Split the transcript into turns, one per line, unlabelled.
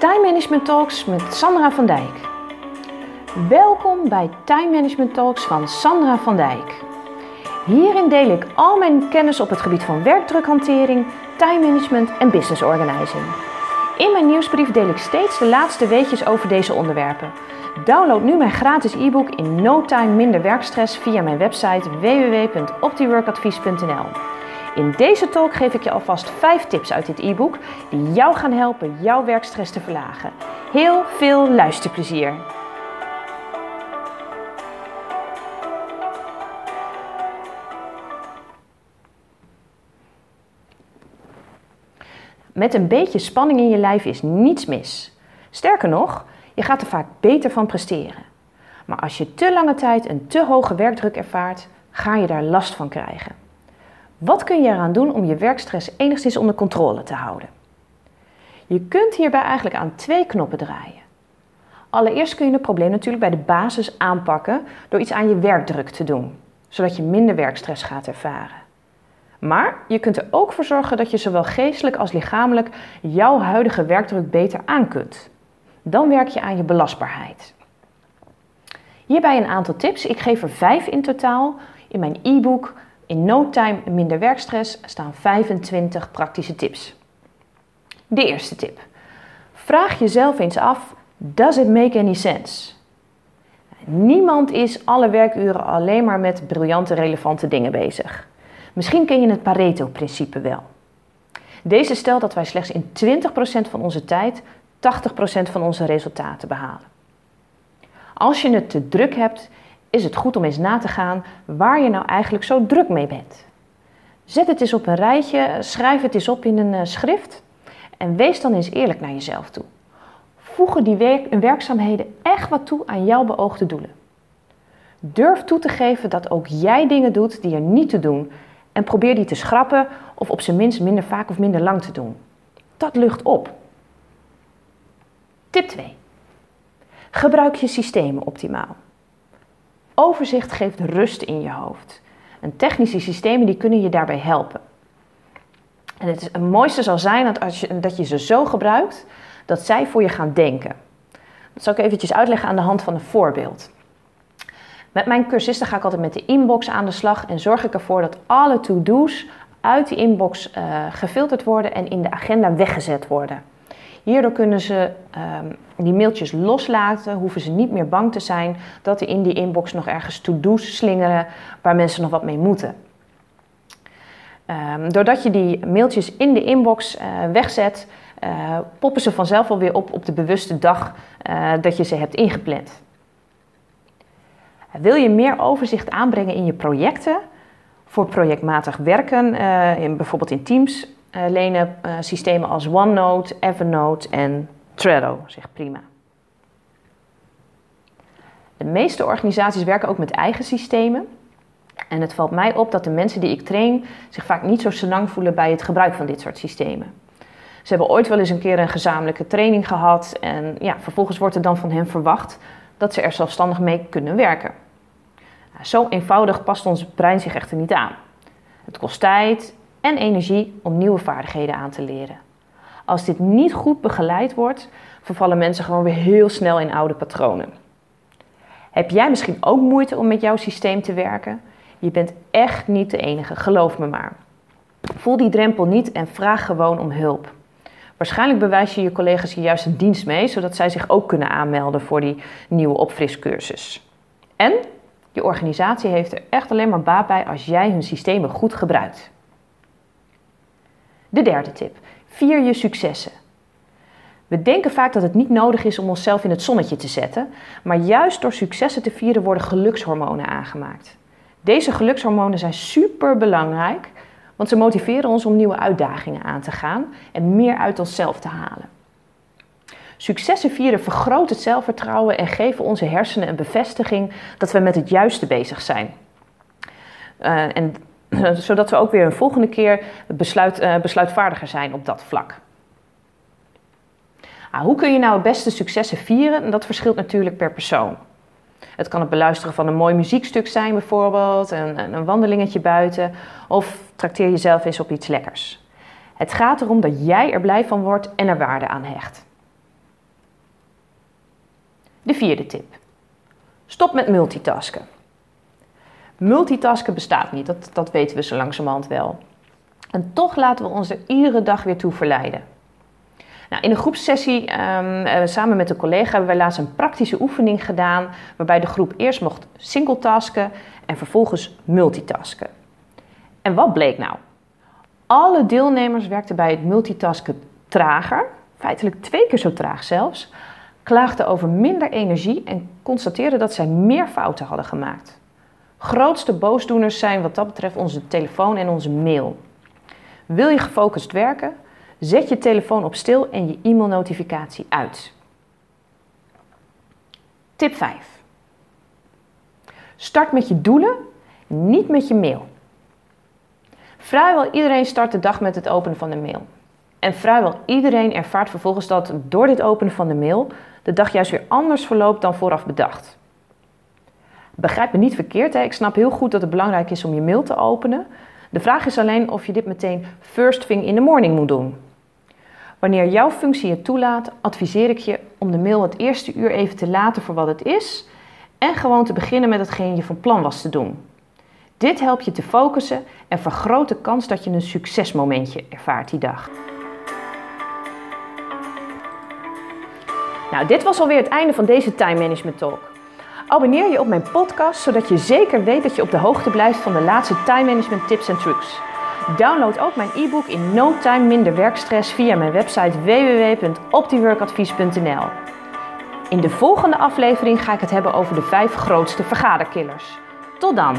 Time Management Talks met Sandra van Dijk. Welkom bij Time Management Talks van Sandra van Dijk. Hierin deel ik al mijn kennis op het gebied van werkdrukhantering, time management en business organizing. In mijn nieuwsbrief deel ik steeds de laatste weetjes over deze onderwerpen. Download nu mijn gratis e-book in No Time Minder Werkstress via mijn website www.optiworkadvies.nl. In deze talk geef ik je alvast 5 tips uit dit e-book die jou gaan helpen jouw werkstress te verlagen. Heel veel luisterplezier! Met een beetje spanning in je lijf is niets mis. Sterker nog, je gaat er vaak beter van presteren. Maar als je te lange tijd een te hoge werkdruk ervaart, ga je daar last van krijgen. Wat kun je eraan doen om je werkstress enigszins onder controle te houden? Je kunt hierbij eigenlijk aan twee knoppen draaien. Allereerst kun je het probleem natuurlijk bij de basis aanpakken door iets aan je werkdruk te doen, zodat je minder werkstress gaat ervaren. Maar je kunt er ook voor zorgen dat je zowel geestelijk als lichamelijk jouw huidige werkdruk beter aan kunt. Dan werk je aan je belastbaarheid. Hierbij een aantal tips. Ik geef er vijf in totaal. In mijn e-book in No Time Minder Werkstress staan 25 praktische tips. De eerste tip. Vraag jezelf eens af: does it make any sense? Niemand is alle werkuren alleen maar met briljante, relevante dingen bezig. Misschien ken je het Pareto-principe wel. Deze stelt dat wij slechts in 20% van onze tijd 80% van onze resultaten behalen. Als je het te druk hebt, is het goed om eens na te gaan waar je nou eigenlijk zo druk mee bent. Zet het eens op een rijtje, schrijf het eens op in een eh, schrift en wees dan eens eerlijk naar jezelf toe. Voegen die werkzaamheden echt wat toe aan jouw beoogde doelen. Durf toe te geven dat ook jij dingen doet die er niet te doen en probeer die te schrappen of op zijn minst minder vaak of minder lang te doen. Dat lucht op. Tip 2. Gebruik je systemen optimaal. Overzicht geeft rust in je hoofd. En technische systemen die kunnen je daarbij helpen. En het, mooiste zal zijn dat, als je, dat je ze zo gebruikt dat zij voor je gaan denken. Dat zal ik eventjes uitleggen aan de hand van een voorbeeld. Met mijn cursisten ga ik altijd met de inbox aan de slag en zorg ik ervoor dat alle to-do's uit die inbox uh, gefilterd worden en in de agenda weggezet worden. Hierdoor kunnen ze um, die mailtjes loslaten, hoeven ze niet meer bang te zijn dat er in die inbox nog ergens to-do's slingeren waar mensen nog wat mee moeten. Um, doordat je die mailtjes in de inbox uh, wegzet, uh, poppen ze vanzelf alweer op op de bewuste dag uh, dat je ze hebt ingepland. Wil je meer overzicht aanbrengen in je projecten? Voor projectmatig werken, in, bijvoorbeeld in Teams, lenen uh, systemen als OneNote, Evernote en Trello zich prima. De meeste organisaties werken ook met eigen systemen. En het valt mij op dat de mensen die ik train zich vaak niet zo senang voelen bij het gebruik van dit soort systemen. Ze hebben ooit wel eens een keer een gezamenlijke training gehad en ja, vervolgens wordt er dan van hen verwacht dat ze er zelfstandig mee kunnen werken. Nou, zo eenvoudig past ons brein zich echter niet aan. Het kost tijd en energie om nieuwe vaardigheden aan te leren. Als dit niet goed begeleid wordt, vervallen mensen gewoon weer heel snel in oude patronen. Heb jij misschien ook moeite om met jouw systeem te werken? Je bent echt niet de enige, geloof me maar. Voel die drempel niet en vraag gewoon om hulp. Waarschijnlijk bewijs je je collega's je juist een dienst mee, zodat zij zich ook kunnen aanmelden voor die nieuwe opfriscursus. En je organisatie heeft er echt alleen maar baat bij als jij hun systemen goed gebruikt. De derde tip. Vier je successen. We denken vaak dat het niet nodig is om onszelf in het zonnetje te zetten, maar juist door successen te vieren worden gelukshormonen aangemaakt. Deze gelukshormonen zijn super belangrijk, want ze motiveren ons om nieuwe uitdagingen aan te gaan en meer uit onszelf te halen. Successen vieren vergroot het zelfvertrouwen en geven onze hersenen een bevestiging dat we met het juiste bezig zijn. Uh, en zodat we ook weer een volgende keer besluit, uh, besluitvaardiger zijn op dat vlak. Ah, hoe kun je nou het beste successen vieren? Dat verschilt natuurlijk per persoon. Het kan het beluisteren van een mooi muziekstuk zijn bijvoorbeeld, een, een wandelingetje buiten of trakteer jezelf eens op iets lekkers. Het gaat erom dat jij er blij van wordt en er waarde aan hecht. De vierde tip. Stop met multitasken. Multitasken bestaat niet, dat, dat weten we zo langzamerhand wel. En toch laten we ons er iedere dag weer toe verleiden. Nou, in een groepssessie um, samen met een collega hebben wij laatst een praktische oefening gedaan. Waarbij de groep eerst mocht singletasken en vervolgens multitasken. En wat bleek nou? Alle deelnemers werkten bij het multitasken trager, feitelijk twee keer zo traag zelfs, klaagden over minder energie en constateerden dat zij meer fouten hadden gemaakt. Grootste boosdoeners zijn wat dat betreft onze telefoon en onze mail. Wil je gefocust werken? Zet je telefoon op stil en je e-mailnotificatie uit. Tip 5. Start met je doelen, niet met je mail. Vrijwel iedereen start de dag met het openen van de mail. En vrijwel iedereen ervaart vervolgens dat door dit openen van de mail de dag juist weer anders verloopt dan vooraf bedacht. Begrijp me niet verkeerd, hè? ik snap heel goed dat het belangrijk is om je mail te openen. De vraag is alleen of je dit meteen first thing in the morning moet doen. Wanneer jouw functie het toelaat, adviseer ik je om de mail het eerste uur even te laten voor wat het is en gewoon te beginnen met hetgeen je van plan was te doen. Dit helpt je te focussen en vergroot de kans dat je een succesmomentje ervaart die dag. Nou, dit was alweer het einde van deze Time Management Talk. Abonneer je op mijn podcast zodat je zeker weet dat je op de hoogte blijft van de laatste time management tips en trucs. Download ook mijn e-book in No Time Minder Werkstress via mijn website www.optiworkadvies.nl. In de volgende aflevering ga ik het hebben over de vijf grootste vergaderkillers. Tot dan!